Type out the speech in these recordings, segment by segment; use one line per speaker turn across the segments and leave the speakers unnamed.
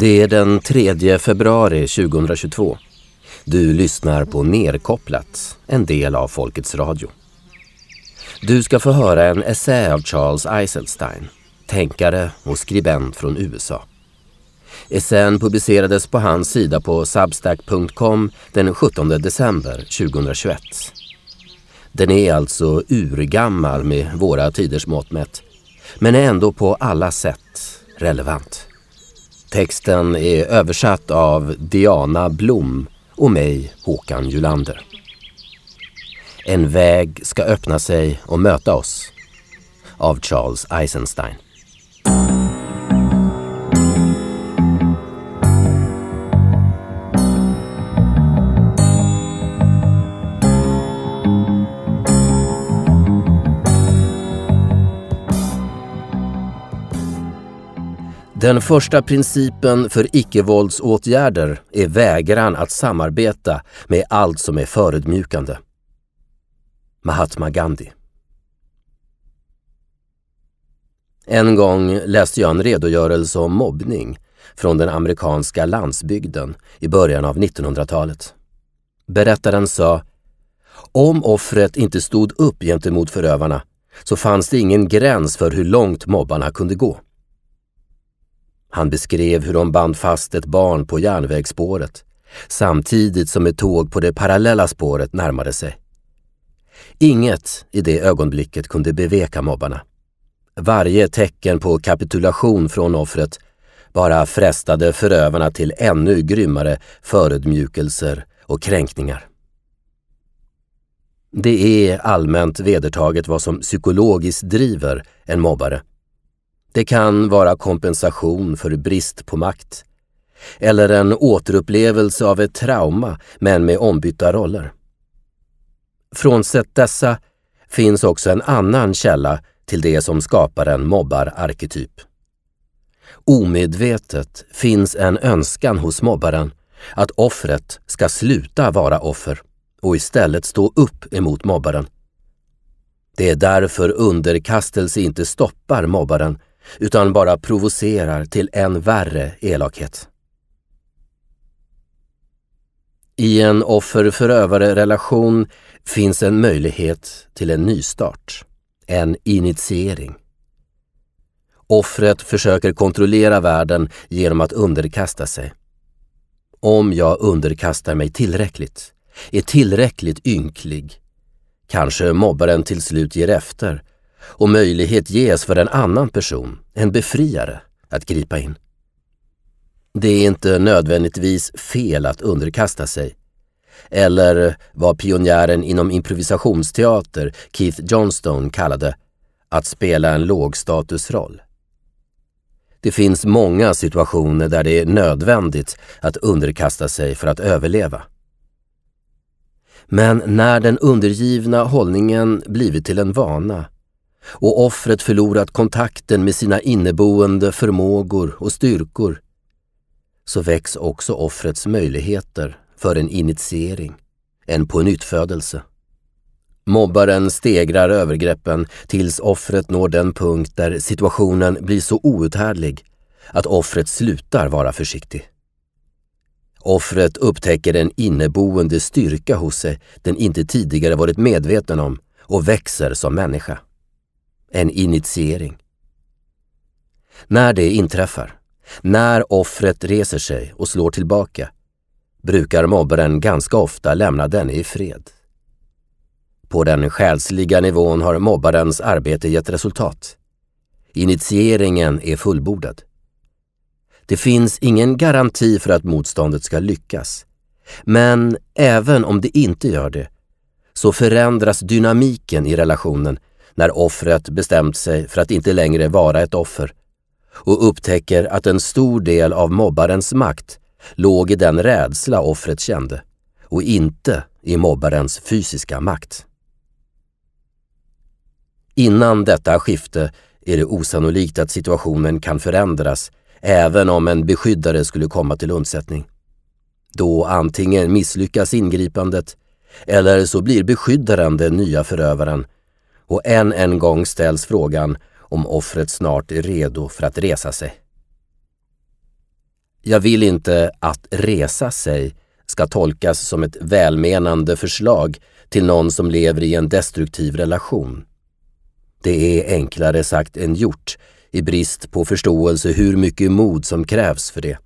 Det är den 3 februari 2022. Du lyssnar på Nerkopplat, en del av Folkets Radio. Du ska få höra en essä av Charles Eiselstein, tänkare och skribent från USA. Essän publicerades på hans sida på substack.com den 17 december 2021. Den är alltså urgammal med våra tiders mått mätt, men är ändå på alla sätt relevant. Texten är översatt av Diana Blom och mig, Håkan Julander. En väg ska öppna sig och möta oss av Charles Eisenstein. Den första principen för icke-våldsåtgärder är vägran att samarbeta med allt som är förödmjukande. Mahatma Gandhi En gång läste jag en redogörelse om mobbning från den amerikanska landsbygden i början av 1900-talet. Berättaren sa om offret inte stod upp gentemot förövarna så fanns det ingen gräns för hur långt mobbarna kunde gå. Han beskrev hur de band fast ett barn på järnvägsspåret samtidigt som ett tåg på det parallella spåret närmade sig. Inget i det ögonblicket kunde beveka mobbarna. Varje tecken på kapitulation från offret bara frestade förövarna till ännu grymmare förödmjukelser och kränkningar. Det är allmänt vedertaget vad som psykologiskt driver en mobbare. Det kan vara kompensation för brist på makt eller en återupplevelse av ett trauma men med ombytta roller. Frånsett dessa finns också en annan källa till det som skapar en mobbararketyp. Omedvetet finns en önskan hos mobbaren att offret ska sluta vara offer och istället stå upp emot mobbaren. Det är därför underkastelse inte stoppar mobbaren utan bara provocerar till än värre elakhet. I en offer-förövare-relation finns en möjlighet till en nystart, en initiering. Offret försöker kontrollera världen genom att underkasta sig. Om jag underkastar mig tillräckligt, är tillräckligt ynklig, kanske mobbaren till slut ger efter och möjlighet ges för en annan person, en befriare, att gripa in. Det är inte nödvändigtvis fel att underkasta sig. Eller vad pionjären inom improvisationsteater Keith Johnstone kallade att spela en lågstatusroll. Det finns många situationer där det är nödvändigt att underkasta sig för att överleva. Men när den undergivna hållningen blivit till en vana och offret förlorat kontakten med sina inneboende förmågor och styrkor så väcks också offrets möjligheter för en initiering, en pånyttfödelse. Mobbaren stegrar övergreppen tills offret når den punkt där situationen blir så outhärdlig att offret slutar vara försiktig. Offret upptäcker en inneboende styrka hos sig den inte tidigare varit medveten om och växer som människa en initiering. När det inträffar, när offret reser sig och slår tillbaka, brukar mobbaren ganska ofta lämna denne i fred. På den själsliga nivån har mobbarens arbete gett resultat. Initieringen är fullbordad. Det finns ingen garanti för att motståndet ska lyckas. Men även om det inte gör det, så förändras dynamiken i relationen när offret bestämt sig för att inte längre vara ett offer och upptäcker att en stor del av mobbarens makt låg i den rädsla offret kände och inte i mobbarens fysiska makt. Innan detta skifte är det osannolikt att situationen kan förändras även om en beskyddare skulle komma till undsättning. Då antingen misslyckas ingripandet eller så blir beskyddaren den nya förövaren och än en gång ställs frågan om offret snart är redo för att resa sig. Jag vill inte att resa sig ska tolkas som ett välmenande förslag till någon som lever i en destruktiv relation. Det är enklare sagt än gjort i brist på förståelse hur mycket mod som krävs för det.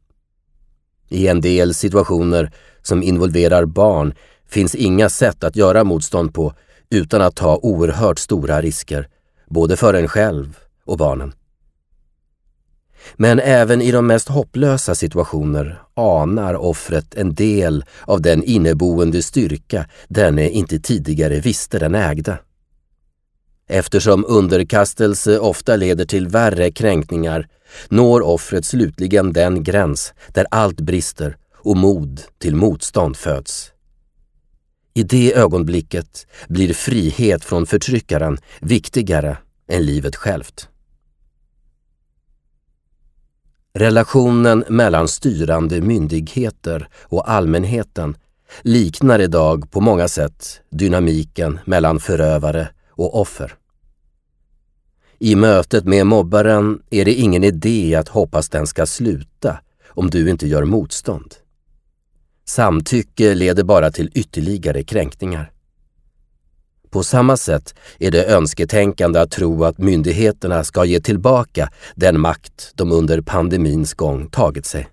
I en del situationer som involverar barn finns inga sätt att göra motstånd på utan att ta oerhört stora risker, både för en själv och barnen. Men även i de mest hopplösa situationer anar offret en del av den inneboende styrka denne inte tidigare visste den ägda. Eftersom underkastelse ofta leder till värre kränkningar når offret slutligen den gräns där allt brister och mod till motstånd föds. I det ögonblicket blir frihet från förtryckaren viktigare än livet självt. Relationen mellan styrande myndigheter och allmänheten liknar idag på många sätt dynamiken mellan förövare och offer. I mötet med mobbaren är det ingen idé att hoppas den ska sluta om du inte gör motstånd. Samtycke leder bara till ytterligare kränkningar. På samma sätt är det önsketänkande att tro att myndigheterna ska ge tillbaka den makt de under pandemins gång tagit sig.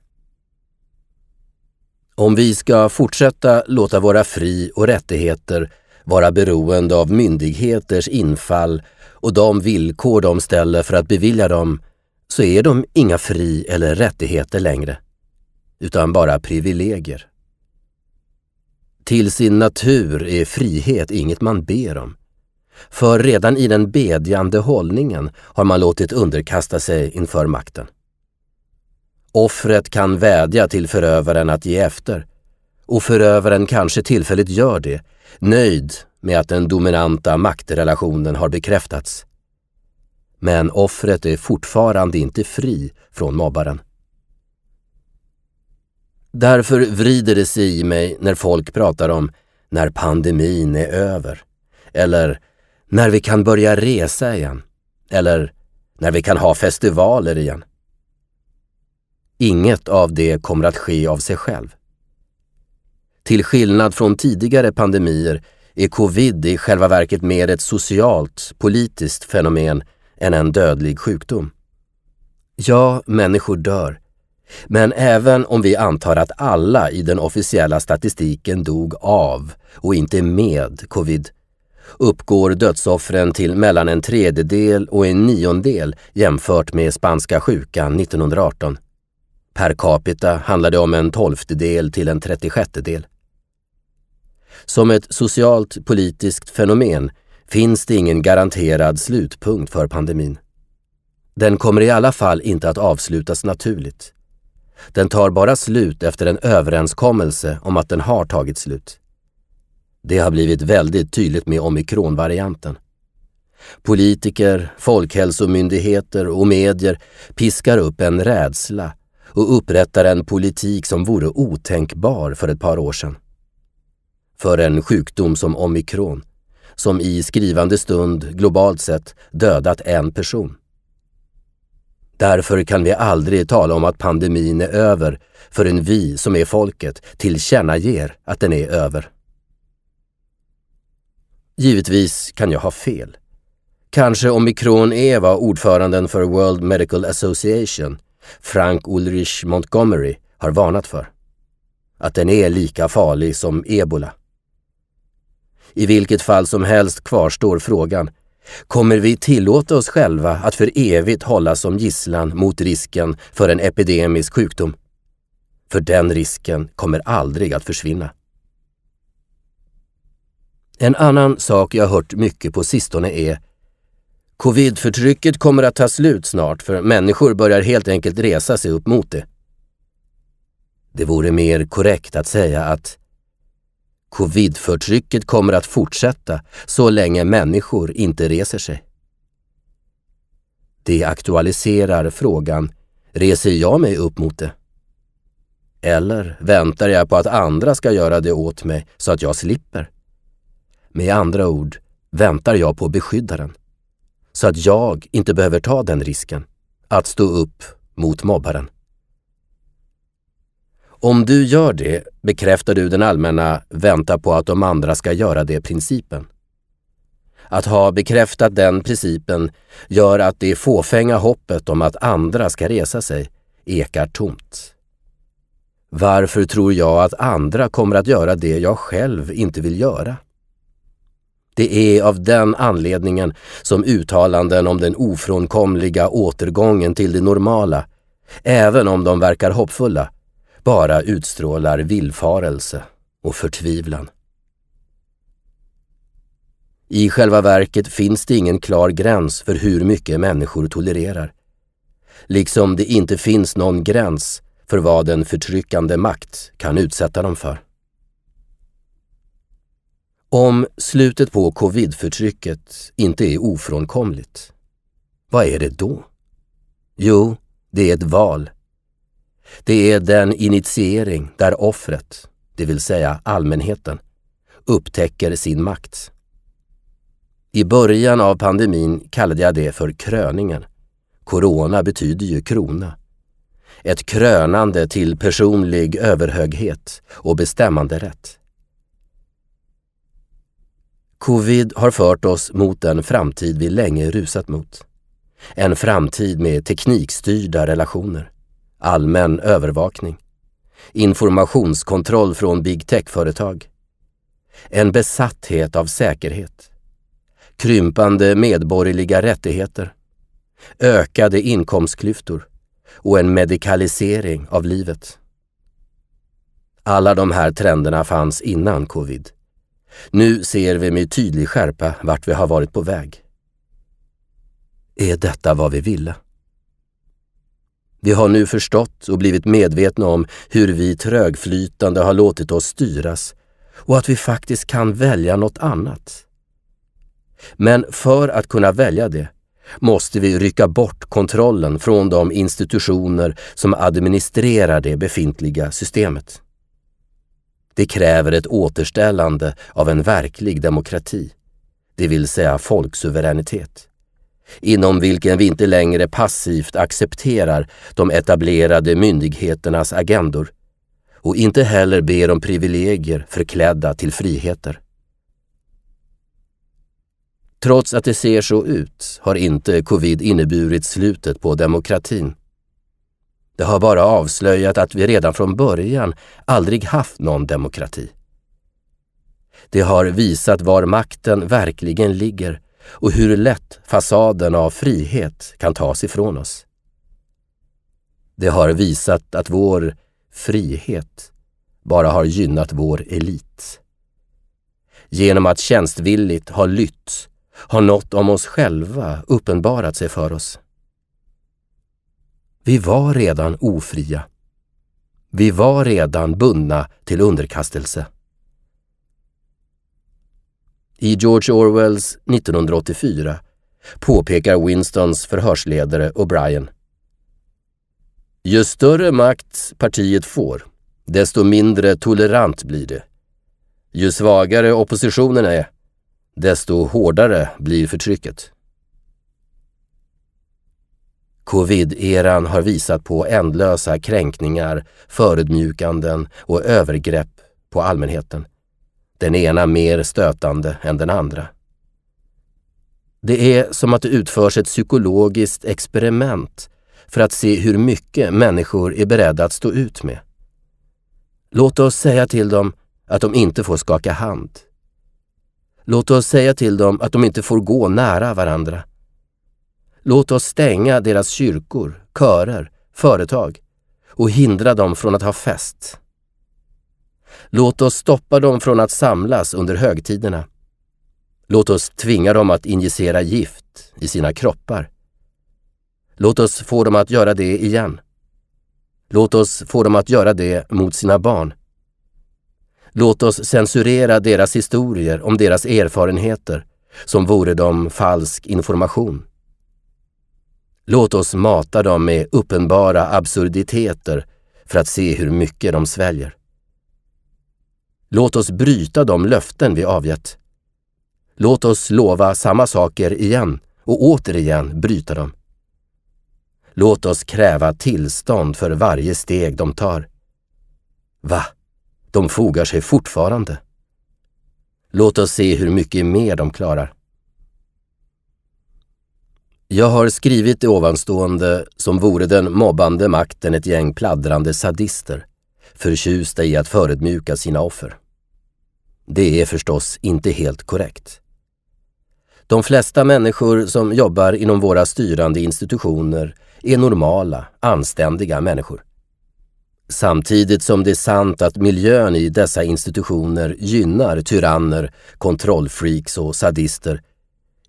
Om vi ska fortsätta låta våra fri och rättigheter vara beroende av myndigheters infall och de villkor de ställer för att bevilja dem, så är de inga fri eller rättigheter längre, utan bara privilegier. Till sin natur är frihet inget man ber om. För redan i den bedjande hållningen har man låtit underkasta sig inför makten. Offret kan vädja till förövaren att ge efter och förövaren kanske tillfälligt gör det, nöjd med att den dominanta maktrelationen har bekräftats. Men offret är fortfarande inte fri från mobbaren. Därför vrider det sig i mig när folk pratar om när pandemin är över. Eller när vi kan börja resa igen. Eller när vi kan ha festivaler igen. Inget av det kommer att ske av sig själv. Till skillnad från tidigare pandemier är covid i själva verket mer ett socialt, politiskt fenomen än en dödlig sjukdom. Ja, människor dör. Men även om vi antar att alla i den officiella statistiken dog av och inte med covid uppgår dödsoffren till mellan en tredjedel och en niondel jämfört med spanska sjukan 1918. Per capita handlar det om en tolftedel till en trettiosjättedel. Som ett socialt politiskt fenomen finns det ingen garanterad slutpunkt för pandemin. Den kommer i alla fall inte att avslutas naturligt. Den tar bara slut efter en överenskommelse om att den har tagit slut. Det har blivit väldigt tydligt med omikronvarianten. Politiker, folkhälsomyndigheter och medier piskar upp en rädsla och upprättar en politik som vore otänkbar för ett par år sedan. För en sjukdom som omikron, som i skrivande stund globalt sett dödat en person. Därför kan vi aldrig tala om att pandemin är över förrän vi som är folket tillkännager att den är över. Givetvis kan jag ha fel. Kanske omikron är vad ordföranden för World Medical Association, Frank Ulrich Montgomery, har varnat för. Att den är lika farlig som ebola. I vilket fall som helst kvarstår frågan Kommer vi tillåta oss själva att för evigt hållas som gisslan mot risken för en epidemisk sjukdom? För den risken kommer aldrig att försvinna. En annan sak jag hört mycket på sistone är Covid-förtrycket kommer att ta slut snart för människor börjar helt enkelt resa sig upp mot det. Det vore mer korrekt att säga att Covidförtrycket kommer att fortsätta så länge människor inte reser sig. Det aktualiserar frågan, reser jag mig upp mot det? Eller väntar jag på att andra ska göra det åt mig så att jag slipper? Med andra ord, väntar jag på beskyddaren. Så att jag inte behöver ta den risken, att stå upp mot mobbaren. Om du gör det bekräftar du den allmänna vänta på att de andra ska göra det-principen. Att ha bekräftat den principen gör att det fåfänga hoppet om att andra ska resa sig ekar tomt. Varför tror jag att andra kommer att göra det jag själv inte vill göra? Det är av den anledningen som uttalanden om den ofrånkomliga återgången till det normala, även om de verkar hoppfulla, bara utstrålar villfarelse och förtvivlan. I själva verket finns det ingen klar gräns för hur mycket människor tolererar. Liksom det inte finns någon gräns för vad en förtryckande makt kan utsätta dem för. Om slutet på covidförtrycket inte är ofrånkomligt, vad är det då? Jo, det är ett val. Det är den initiering där offret, det vill säga allmänheten, upptäcker sin makt. I början av pandemin kallade jag det för kröningen. Corona betyder ju krona. Ett krönande till personlig överhöghet och bestämmanderätt. Covid har fört oss mot den framtid vi länge rusat mot. En framtid med teknikstyrda relationer, allmän övervakning, informationskontroll från big tech-företag, en besatthet av säkerhet, krympande medborgerliga rättigheter, ökade inkomstklyftor och en medikalisering av livet. Alla de här trenderna fanns innan covid. Nu ser vi med tydlig skärpa vart vi har varit på väg. Är detta vad vi ville? Vi har nu förstått och blivit medvetna om hur vi trögflytande har låtit oss styras och att vi faktiskt kan välja något annat. Men för att kunna välja det måste vi rycka bort kontrollen från de institutioner som administrerar det befintliga systemet. Det kräver ett återställande av en verklig demokrati, det vill säga folksuveränitet, inom vilken vi inte längre passivt accepterar de etablerade myndigheternas agendor och inte heller ber om privilegier förklädda till friheter. Trots att det ser så ut har inte covid inneburit slutet på demokratin. Det har bara avslöjat att vi redan från början aldrig haft någon demokrati. Det har visat var makten verkligen ligger och hur lätt fasaden av frihet kan tas ifrån oss. Det har visat att vår frihet bara har gynnat vår elit. Genom att tjänstvilligt ha lytt har något om oss själva uppenbarat sig för oss. Vi var redan ofria. Vi var redan bundna till underkastelse. I George Orwells 1984 påpekar Winstons förhörsledare O'Brien. Ju större makt partiet får, desto mindre tolerant blir det. Ju svagare oppositionen är, desto hårdare blir förtrycket. Covid-eran har visat på ändlösa kränkningar, förödmjukanden och övergrepp på allmänheten. Den ena mer stötande än den andra. Det är som att det utförs ett psykologiskt experiment för att se hur mycket människor är beredda att stå ut med. Låt oss säga till dem att de inte får skaka hand. Låt oss säga till dem att de inte får gå nära varandra. Låt oss stänga deras kyrkor, körer, företag och hindra dem från att ha fest. Låt oss stoppa dem från att samlas under högtiderna. Låt oss tvinga dem att injicera gift i sina kroppar. Låt oss få dem att göra det igen. Låt oss få dem att göra det mot sina barn. Låt oss censurera deras historier om deras erfarenheter som vore de falsk information. Låt oss mata dem med uppenbara absurditeter för att se hur mycket de sväljer. Låt oss bryta de löften vi avgett. Låt oss lova samma saker igen och återigen bryta dem. Låt oss kräva tillstånd för varje steg de tar. Va? De fogar sig fortfarande? Låt oss se hur mycket mer de klarar. Jag har skrivit det ovanstående som vore den mobbande makten ett gäng pladdrande sadister, förtjusta i att förödmjuka sina offer. Det är förstås inte helt korrekt. De flesta människor som jobbar inom våra styrande institutioner är normala, anständiga människor. Samtidigt som det är sant att miljön i dessa institutioner gynnar tyranner, kontrollfreaks och sadister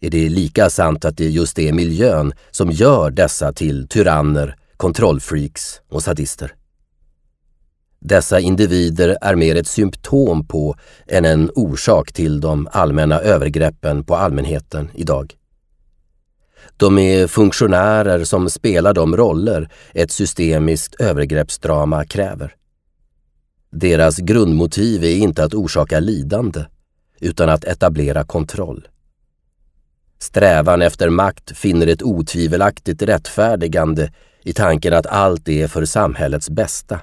är det lika sant att det just är miljön som gör dessa till tyranner, kontrollfreaks och sadister. Dessa individer är mer ett symptom på än en orsak till de allmänna övergreppen på allmänheten idag. De är funktionärer som spelar de roller ett systemiskt övergreppsdrama kräver. Deras grundmotiv är inte att orsaka lidande, utan att etablera kontroll. Strävan efter makt finner ett otvivelaktigt rättfärdigande i tanken att allt är för samhällets bästa.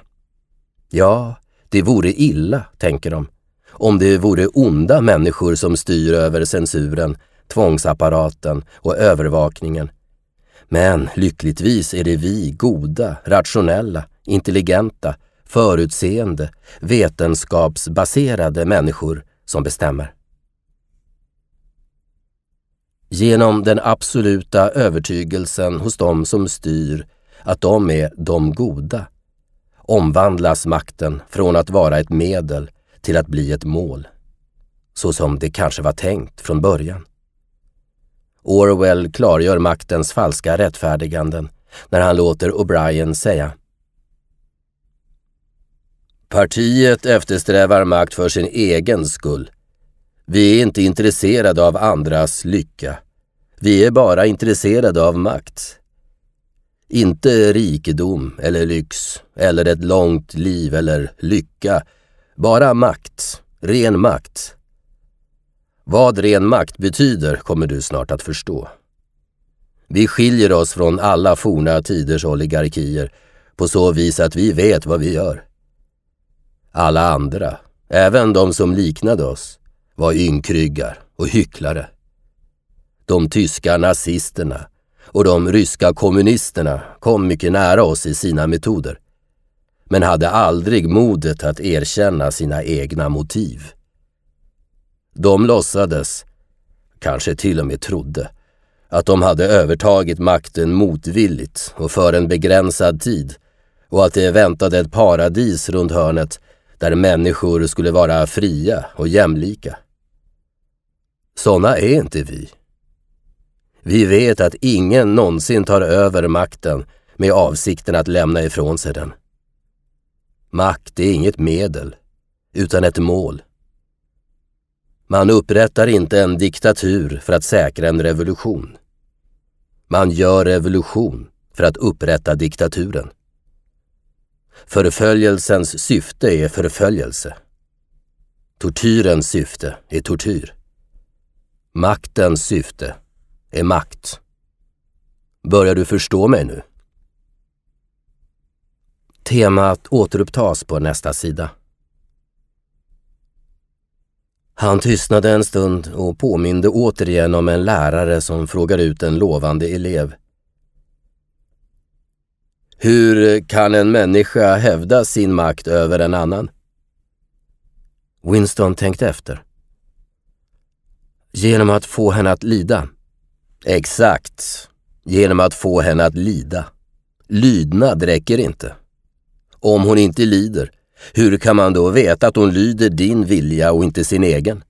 Ja, det vore illa, tänker de, om det vore onda människor som styr över censuren, tvångsapparaten och övervakningen. Men lyckligtvis är det vi goda, rationella, intelligenta, förutseende, vetenskapsbaserade människor som bestämmer. Genom den absoluta övertygelsen hos dem som styr att de är de goda omvandlas makten från att vara ett medel till att bli ett mål. Så som det kanske var tänkt från början. Orwell klargör maktens falska rättfärdiganden när han låter O'Brien säga Partiet eftersträvar makt för sin egen skull. Vi är inte intresserade av andras lycka. Vi är bara intresserade av makt. Inte rikedom eller lyx eller ett långt liv eller lycka. Bara makt, ren makt. Vad ren makt betyder kommer du snart att förstå. Vi skiljer oss från alla forna tiders oligarkier på så vis att vi vet vad vi gör. Alla andra, även de som liknade oss, var ynkryggar och hycklare. De tyska nazisterna och de ryska kommunisterna kom mycket nära oss i sina metoder, men hade aldrig modet att erkänna sina egna motiv. De låtsades, kanske till och med trodde, att de hade övertagit makten motvilligt och för en begränsad tid och att det väntade ett paradis runt hörnet där människor skulle vara fria och jämlika. Såna är inte vi. Vi vet att ingen någonsin tar över makten med avsikten att lämna ifrån sig den. Makt är inget medel, utan ett mål. Man upprättar inte en diktatur för att säkra en revolution. Man gör revolution för att upprätta diktaturen. Förföljelsens syfte är förföljelse. Tortyrens syfte är tortyr. Maktens syfte är makt. Börjar du förstå mig nu? Temat återupptas på nästa sida. Han tystnade en stund och påminde återigen om en lärare som frågar ut en lovande elev. Hur kan en människa hävda sin makt över en annan? Winston tänkte efter. Genom att få henne att lida. Exakt. Genom att få henne att lida. Lydnad räcker inte. Om hon inte lider, hur kan man då veta att hon lyder din vilja och inte sin egen?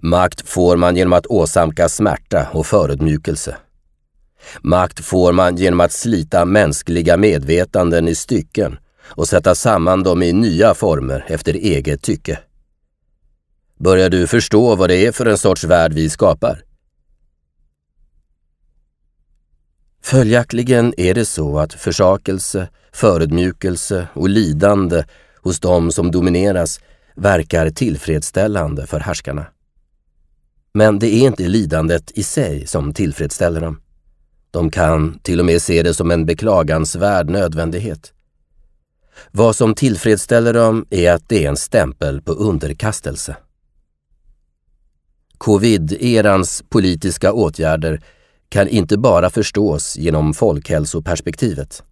Makt får man genom att åsamka smärta och förödmjukelse. Makt får man genom att slita mänskliga medvetanden i stycken och sätta samman dem i nya former efter eget tycke. Börjar du förstå vad det är för en sorts värld vi skapar? Följaktligen är det så att försakelse, förödmjukelse och lidande hos dem som domineras verkar tillfredsställande för härskarna. Men det är inte lidandet i sig som tillfredsställer dem. De kan till och med se det som en beklagansvärd nödvändighet. Vad som tillfredsställer dem är att det är en stämpel på underkastelse. Covid-erans politiska åtgärder kan inte bara förstås genom folkhälsoperspektivet.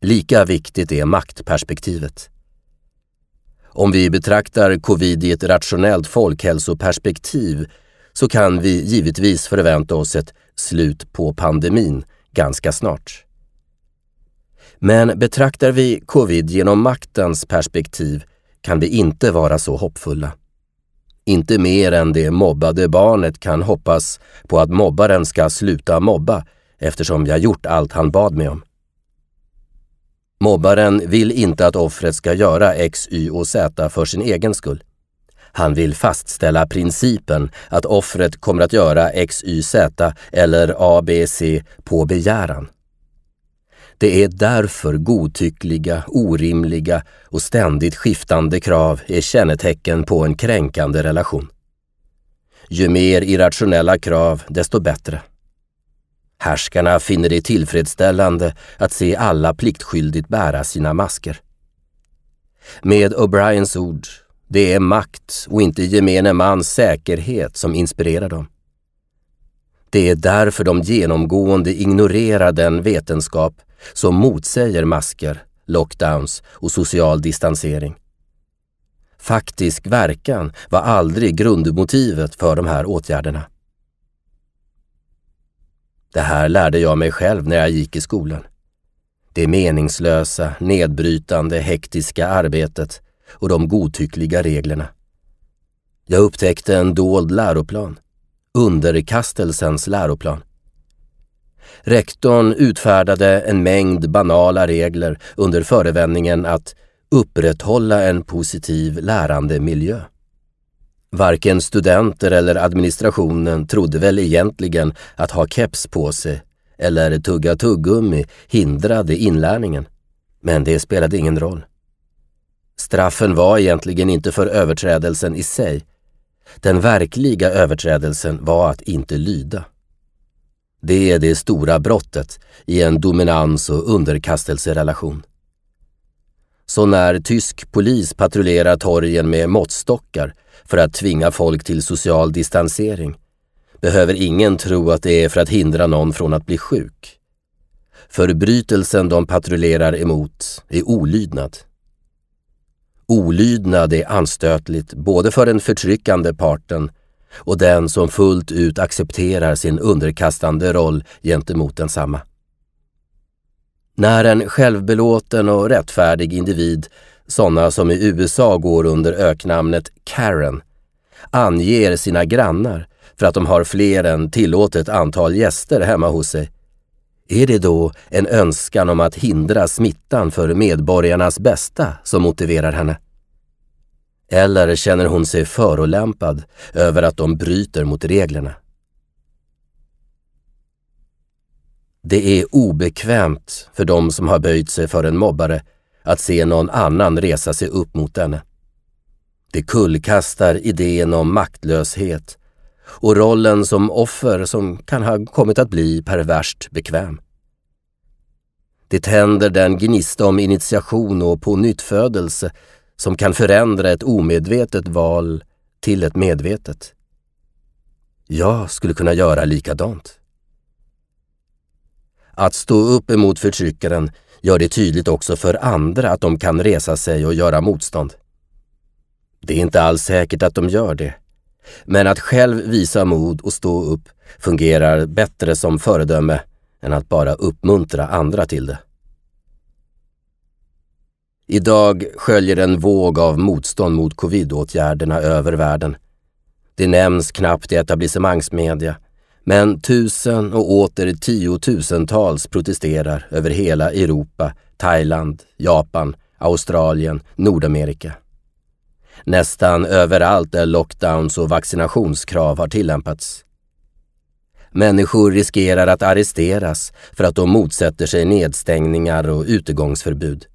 Lika viktigt är maktperspektivet. Om vi betraktar covid i ett rationellt folkhälsoperspektiv så kan vi givetvis förvänta oss ett slut på pandemin ganska snart. Men betraktar vi covid genom maktens perspektiv kan vi inte vara så hoppfulla. Inte mer än det mobbade barnet kan hoppas på att mobbaren ska sluta mobba eftersom jag gjort allt han bad mig om. Mobbaren vill inte att offret ska göra X, Y och Z för sin egen skull. Han vill fastställa principen att offret kommer att göra X, Y, Z eller A, B, C på begäran. Det är därför godtyckliga, orimliga och ständigt skiftande krav är kännetecken på en kränkande relation. Ju mer irrationella krav, desto bättre. Härskarna finner det tillfredsställande att se alla pliktskyldigt bära sina masker. Med O'Briens ord, det är makt och inte gemene mans säkerhet som inspirerar dem. Det är därför de genomgående ignorerar den vetenskap som motsäger masker, lockdowns och social distansering. Faktisk verkan var aldrig grundmotivet för de här åtgärderna. Det här lärde jag mig själv när jag gick i skolan. Det meningslösa, nedbrytande, hektiska arbetet och de godtyckliga reglerna. Jag upptäckte en dold läroplan, underkastelsens läroplan. Rektorn utfärdade en mängd banala regler under förevändningen att upprätthålla en positiv lärandemiljö. Varken studenter eller administrationen trodde väl egentligen att ha keps på sig eller tugga tuggummi hindrade inlärningen. Men det spelade ingen roll. Straffen var egentligen inte för överträdelsen i sig. Den verkliga överträdelsen var att inte lyda. Det är det stora brottet i en dominans och underkastelserelation. Så när tysk polis patrullerar torgen med måttstockar för att tvinga folk till social distansering behöver ingen tro att det är för att hindra någon från att bli sjuk. Förbrytelsen de patrullerar emot är olydnad. Olydnad är anstötligt både för den förtryckande parten och den som fullt ut accepterar sin underkastande roll gentemot densamma. När en självbelåten och rättfärdig individ, sådana som i USA går under öknamnet Karen, anger sina grannar för att de har fler än tillåtet antal gäster hemma hos sig, är det då en önskan om att hindra smittan för medborgarnas bästa som motiverar henne? Eller känner hon sig förolämpad över att de bryter mot reglerna? Det är obekvämt för de som har böjt sig för en mobbare att se någon annan resa sig upp mot denne. Det kullkastar idén om maktlöshet och rollen som offer som kan ha kommit att bli perverst bekväm. Det tänder den gnista om initiation och pånyttfödelse som kan förändra ett omedvetet val till ett medvetet. Jag skulle kunna göra likadant. Att stå upp emot förtryckaren gör det tydligt också för andra att de kan resa sig och göra motstånd. Det är inte alls säkert att de gör det. Men att själv visa mod och stå upp fungerar bättre som föredöme än att bara uppmuntra andra till det. Idag sköljer en våg av motstånd mot covidåtgärderna över världen. Det nämns knappt i etablissemangsmedia, men tusen och åter tiotusentals protesterar över hela Europa, Thailand, Japan, Australien, Nordamerika. Nästan överallt där lockdowns och vaccinationskrav har tillämpats. Människor riskerar att arresteras för att de motsätter sig nedstängningar och utegångsförbud.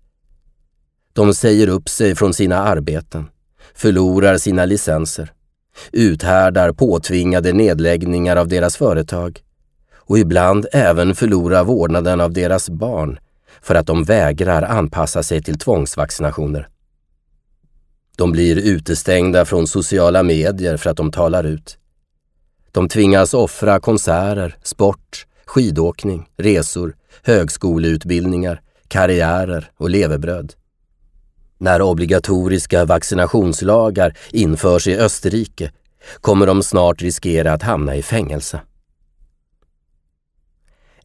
De säger upp sig från sina arbeten, förlorar sina licenser, uthärdar påtvingade nedläggningar av deras företag och ibland även förlorar vårdnaden av deras barn för att de vägrar anpassa sig till tvångsvaccinationer. De blir utestängda från sociala medier för att de talar ut. De tvingas offra konserter, sport, skidåkning, resor, högskoleutbildningar, karriärer och levebröd. När obligatoriska vaccinationslagar införs i Österrike kommer de snart riskera att hamna i fängelse.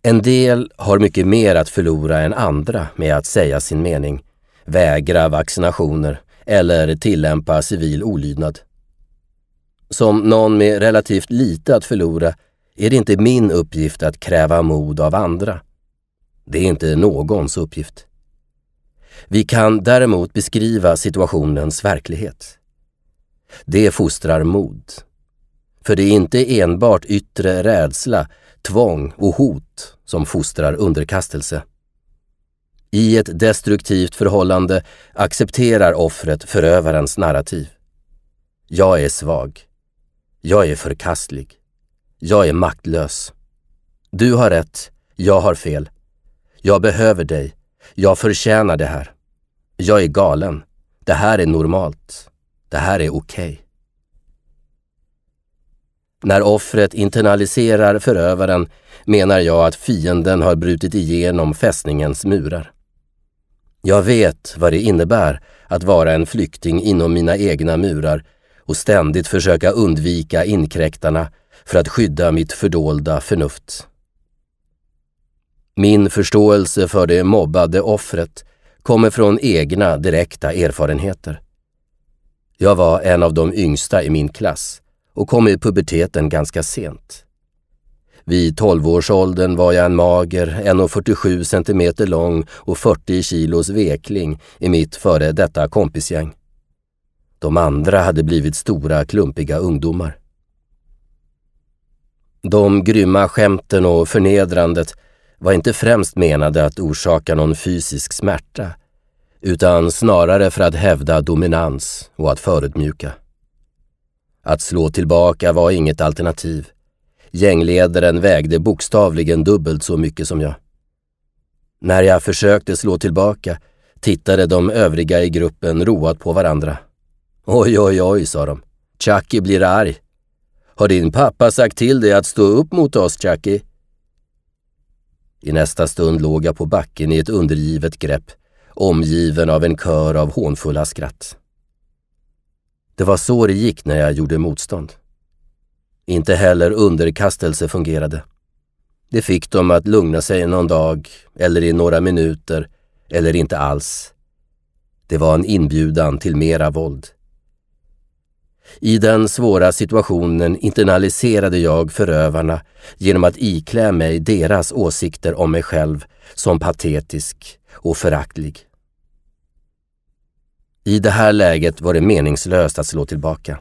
En del har mycket mer att förlora än andra med att säga sin mening, vägra vaccinationer eller tillämpa civil olydnad. Som någon med relativt lite att förlora är det inte min uppgift att kräva mod av andra. Det är inte någons uppgift. Vi kan däremot beskriva situationens verklighet. Det fostrar mod. För det är inte enbart yttre rädsla, tvång och hot som fostrar underkastelse. I ett destruktivt förhållande accepterar offret förövarens narrativ. Jag är svag. Jag är förkastlig. Jag är maktlös. Du har rätt, jag har fel. Jag behöver dig. Jag förtjänar det här. Jag är galen. Det här är normalt. Det här är okej. Okay. När offret internaliserar förövaren menar jag att fienden har brutit igenom fästningens murar. Jag vet vad det innebär att vara en flykting inom mina egna murar och ständigt försöka undvika inkräktarna för att skydda mitt fördolda förnuft. Min förståelse för det mobbade offret kommer från egna direkta erfarenheter. Jag var en av de yngsta i min klass och kom i puberteten ganska sent. Vid 12-årsåldern var jag en mager, 1,47 cm lång och 40 kilos vekling i mitt före detta kompisgäng. De andra hade blivit stora, klumpiga ungdomar. De grymma skämten och förnedrandet var inte främst menade att orsaka någon fysisk smärta, utan snarare för att hävda dominans och att förödmjuka. Att slå tillbaka var inget alternativ. Gängledaren vägde bokstavligen dubbelt så mycket som jag. När jag försökte slå tillbaka tittade de övriga i gruppen roat på varandra. Oj, oj, oj, sa de. Chucky blir arg. Har din pappa sagt till dig att stå upp mot oss, Chucky? I nästa stund låg jag på backen i ett undergivet grepp, omgiven av en kör av hånfulla skratt. Det var så det gick när jag gjorde motstånd. Inte heller underkastelse fungerade. Det fick dem att lugna sig någon dag, eller i några minuter, eller inte alls. Det var en inbjudan till mera våld. I den svåra situationen internaliserade jag förövarna genom att iklä mig deras åsikter om mig själv som patetisk och föraktlig. I det här läget var det meningslöst att slå tillbaka.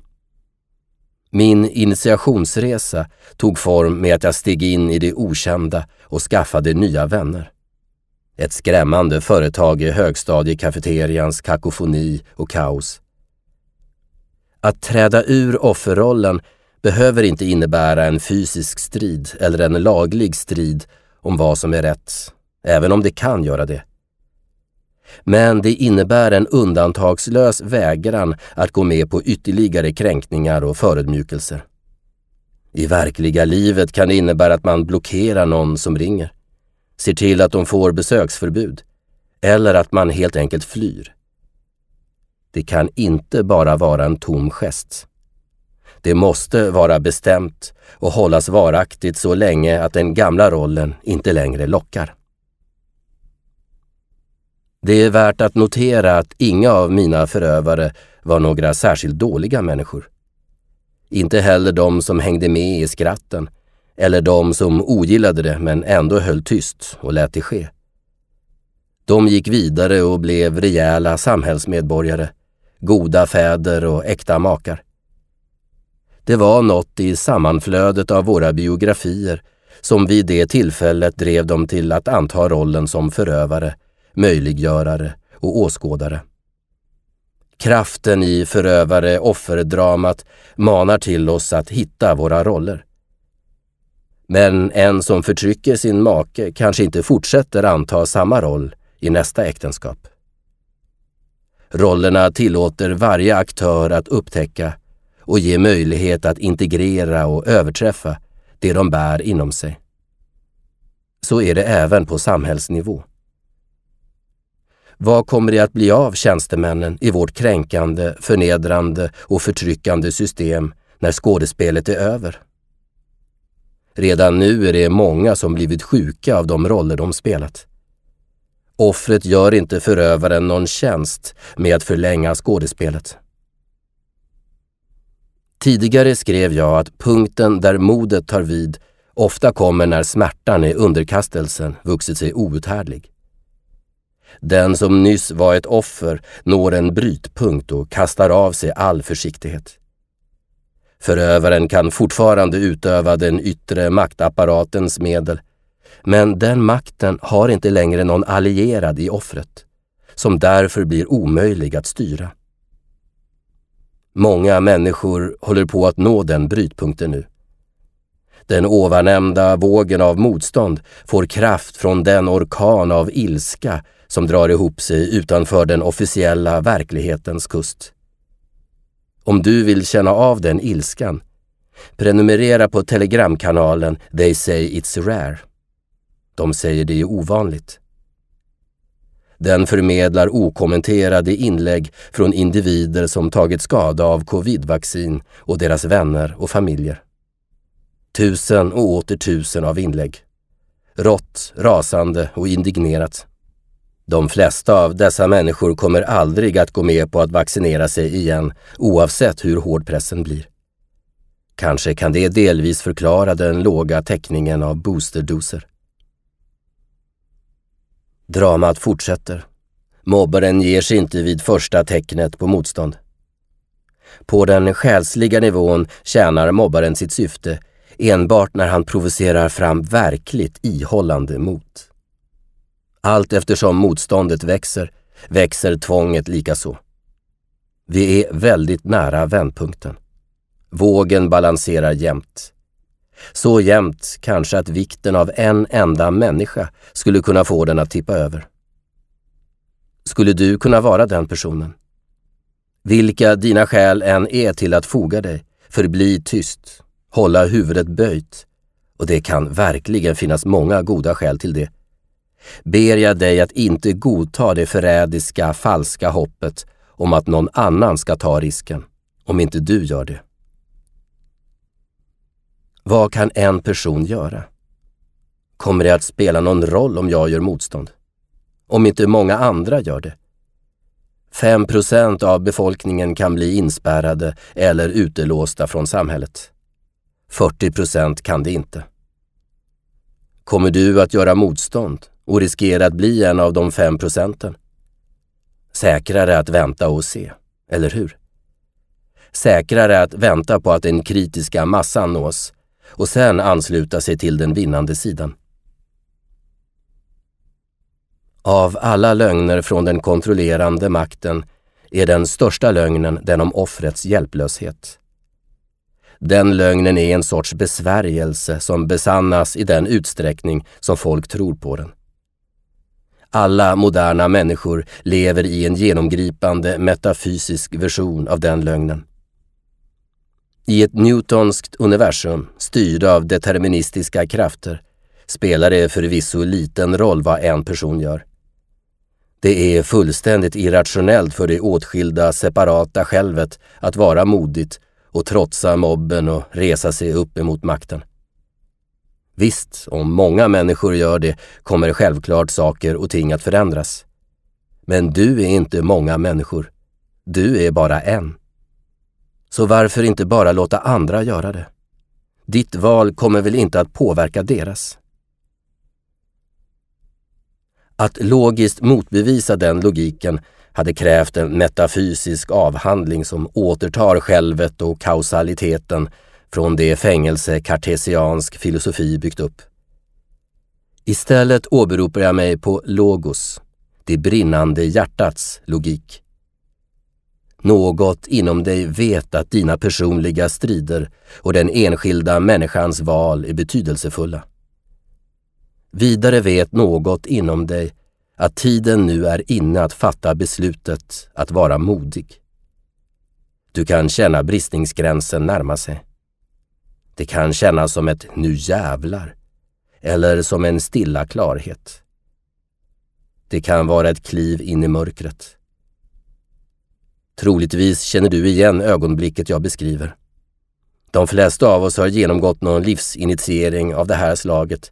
Min initiationsresa tog form med att jag steg in i det okända och skaffade nya vänner. Ett skrämmande företag i högstadiekafeterians kakofoni och kaos. Att träda ur offerrollen behöver inte innebära en fysisk strid eller en laglig strid om vad som är rätt, även om det kan göra det. Men det innebär en undantagslös vägran att gå med på ytterligare kränkningar och förödmjukelser. I verkliga livet kan det innebära att man blockerar någon som ringer, ser till att de får besöksförbud eller att man helt enkelt flyr. Det kan inte bara vara en tom gest. Det måste vara bestämt och hållas varaktigt så länge att den gamla rollen inte längre lockar. Det är värt att notera att inga av mina förövare var några särskilt dåliga människor. Inte heller de som hängde med i skratten eller de som ogillade det men ändå höll tyst och lät det ske. De gick vidare och blev rejäla samhällsmedborgare, goda fäder och äkta makar. Det var något i sammanflödet av våra biografier som vid det tillfället drev dem till att anta rollen som förövare möjliggörare och åskådare. Kraften i förövare-offerdramat manar till oss att hitta våra roller. Men en som förtrycker sin make kanske inte fortsätter anta samma roll i nästa äktenskap. Rollerna tillåter varje aktör att upptäcka och ge möjlighet att integrera och överträffa det de bär inom sig. Så är det även på samhällsnivå. Vad kommer det att bli av tjänstemännen i vårt kränkande, förnedrande och förtryckande system när skådespelet är över? Redan nu är det många som blivit sjuka av de roller de spelat. Offret gör inte förövaren någon tjänst med att förlänga skådespelet. Tidigare skrev jag att punkten där modet tar vid ofta kommer när smärtan i underkastelsen vuxit sig outhärdlig. Den som nyss var ett offer når en brytpunkt och kastar av sig all försiktighet. Förövaren kan fortfarande utöva den yttre maktapparatens medel, men den makten har inte längre någon allierad i offret, som därför blir omöjlig att styra. Många människor håller på att nå den brytpunkten nu. Den ovannämnda vågen av motstånd får kraft från den orkan av ilska som drar ihop sig utanför den officiella verklighetens kust. Om du vill känna av den ilskan, prenumerera på telegramkanalen They say it's rare. De säger det är ovanligt. Den förmedlar okommenterade inlägg från individer som tagit skada av covidvaccin och deras vänner och familjer. Tusen och åter tusen av inlägg. Rått, rasande och indignerat. De flesta av dessa människor kommer aldrig att gå med på att vaccinera sig igen oavsett hur hård pressen blir. Kanske kan det delvis förklara den låga täckningen av boosterdoser. Dramat fortsätter. Mobbaren ger sig inte vid första tecknet på motstånd. På den själsliga nivån tjänar mobbaren sitt syfte enbart när han provocerar fram verkligt ihållande mot. Allt eftersom motståndet växer, växer tvånget likaså. Vi är väldigt nära vändpunkten. Vågen balanserar jämt. Så jämnt kanske att vikten av en enda människa skulle kunna få den att tippa över. Skulle du kunna vara den personen? Vilka dina skäl än är till att foga dig, förbli tyst, hålla huvudet böjt, och det kan verkligen finnas många goda skäl till det, ber jag dig att inte godta det förrädiska, falska hoppet om att någon annan ska ta risken, om inte du gör det. Vad kan en person göra? Kommer det att spela någon roll om jag gör motstånd? Om inte många andra gör det? 5 procent av befolkningen kan bli inspärrade eller utelåsta från samhället. 40 procent kan det inte. Kommer du att göra motstånd och riskera att bli en av de 5 procenten? Säkrare att vänta och se, eller hur? Säkrare att vänta på att den kritiska massan nås och sen ansluta sig till den vinnande sidan. Av alla lögner från den kontrollerande makten är den största lögnen den om offrets hjälplöshet. Den lögnen är en sorts besvärjelse som besannas i den utsträckning som folk tror på den. Alla moderna människor lever i en genomgripande metafysisk version av den lögnen. I ett newtonskt universum styrd av deterministiska krafter spelar det förvisso liten roll vad en person gör. Det är fullständigt irrationellt för det åtskilda separata självet att vara modigt och trotsa mobben och resa sig upp emot makten. Visst, om många människor gör det kommer självklart saker och ting att förändras. Men du är inte många människor. Du är bara en. Så varför inte bara låta andra göra det? Ditt val kommer väl inte att påverka deras? Att logiskt motbevisa den logiken hade krävt en metafysisk avhandling som återtar självet och kausaliteten från det fängelse kartesiansk filosofi byggt upp. Istället åberopar jag mig på logos, det brinnande hjärtats logik. Något inom dig vet att dina personliga strider och den enskilda människans val är betydelsefulla. Vidare vet något inom dig att tiden nu är inne att fatta beslutet att vara modig. Du kan känna bristningsgränsen närma sig. Det kan kännas som ett nu jävlar eller som en stilla klarhet. Det kan vara ett kliv in i mörkret. Troligtvis känner du igen ögonblicket jag beskriver. De flesta av oss har genomgått någon livsinitiering av det här slaget,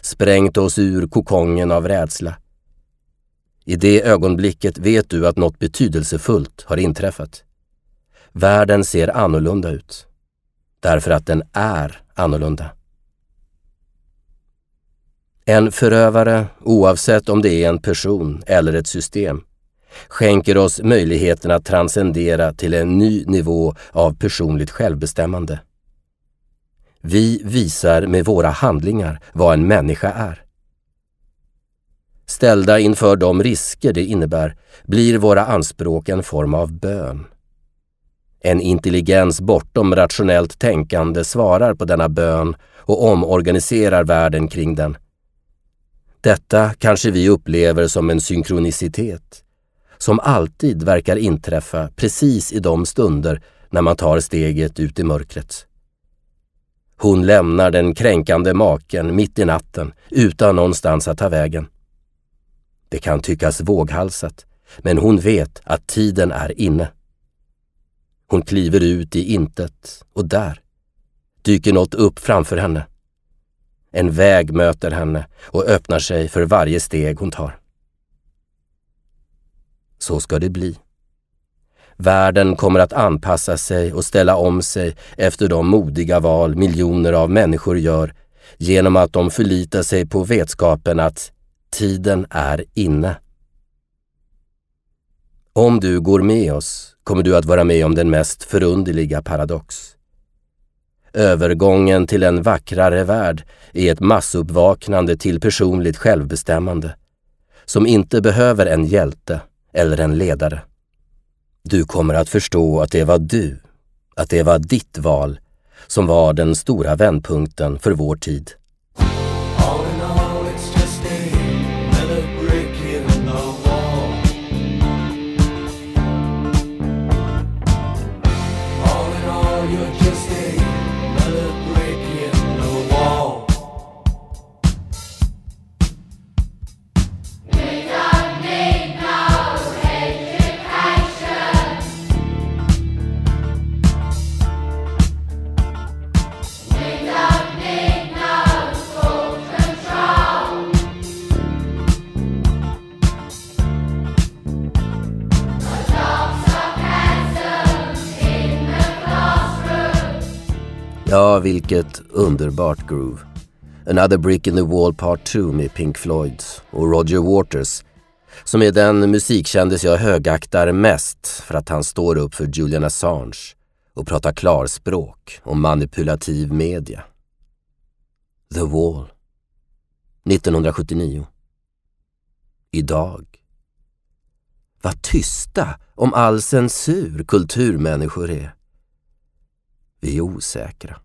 sprängt oss ur kokongen av rädsla. I det ögonblicket vet du att något betydelsefullt har inträffat. Världen ser annorlunda ut, därför att den är annorlunda. En förövare, oavsett om det är en person eller ett system, skänker oss möjligheten att transcendera till en ny nivå av personligt självbestämmande. Vi visar med våra handlingar vad en människa är. Ställda inför de risker det innebär blir våra anspråk en form av bön. En intelligens bortom rationellt tänkande svarar på denna bön och omorganiserar världen kring den. Detta kanske vi upplever som en synkronicitet, som alltid verkar inträffa precis i de stunder när man tar steget ut i mörkret. Hon lämnar den kränkande maken mitt i natten utan någonstans att ta vägen. Det kan tyckas våghalsat, men hon vet att tiden är inne. Hon kliver ut i intet och där dyker något upp framför henne. En väg möter henne och öppnar sig för varje steg hon tar. Så ska det bli. Världen kommer att anpassa sig och ställa om sig efter de modiga val miljoner av människor gör genom att de förlitar sig på vetskapen att tiden är inne. Om du går med oss kommer du att vara med om den mest förunderliga paradox. Övergången till en vackrare värld är ett massuppvaknande till personligt självbestämmande som inte behöver en hjälte eller en ledare. Du kommer att förstå att det var du, att det var ditt val som var den stora vändpunkten för vår tid. Ja, vilket underbart groove. Another Brick in the Wall Part 2 med Pink Floyd och Roger Waters som är den musikkändis jag högaktar mest för att han står upp för Julian Assange och pratar klarspråk om manipulativ media. The Wall 1979 Idag Vad tysta om all censur kulturmänniskor är. Vi är osäkra.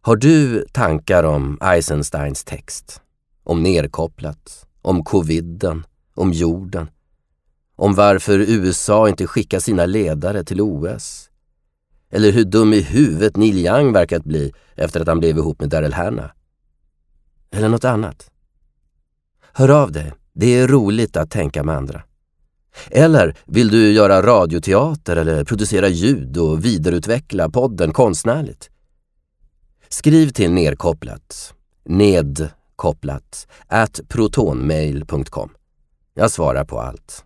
Har du tankar om Eisensteins text? Om nerkopplat? Om coviden? Om jorden? Om varför USA inte skickar sina ledare till OS? Eller hur dum i huvudet Neil Young verkat bli efter att han blev ihop med Daryl Hannah? Eller något annat? Hör av dig. Det är roligt att tänka med andra. Eller vill du göra radioteater eller producera ljud och vidareutveckla podden konstnärligt? Skriv till nedkopplat, nedkopplat, at protonmail.com. Jag svarar på allt.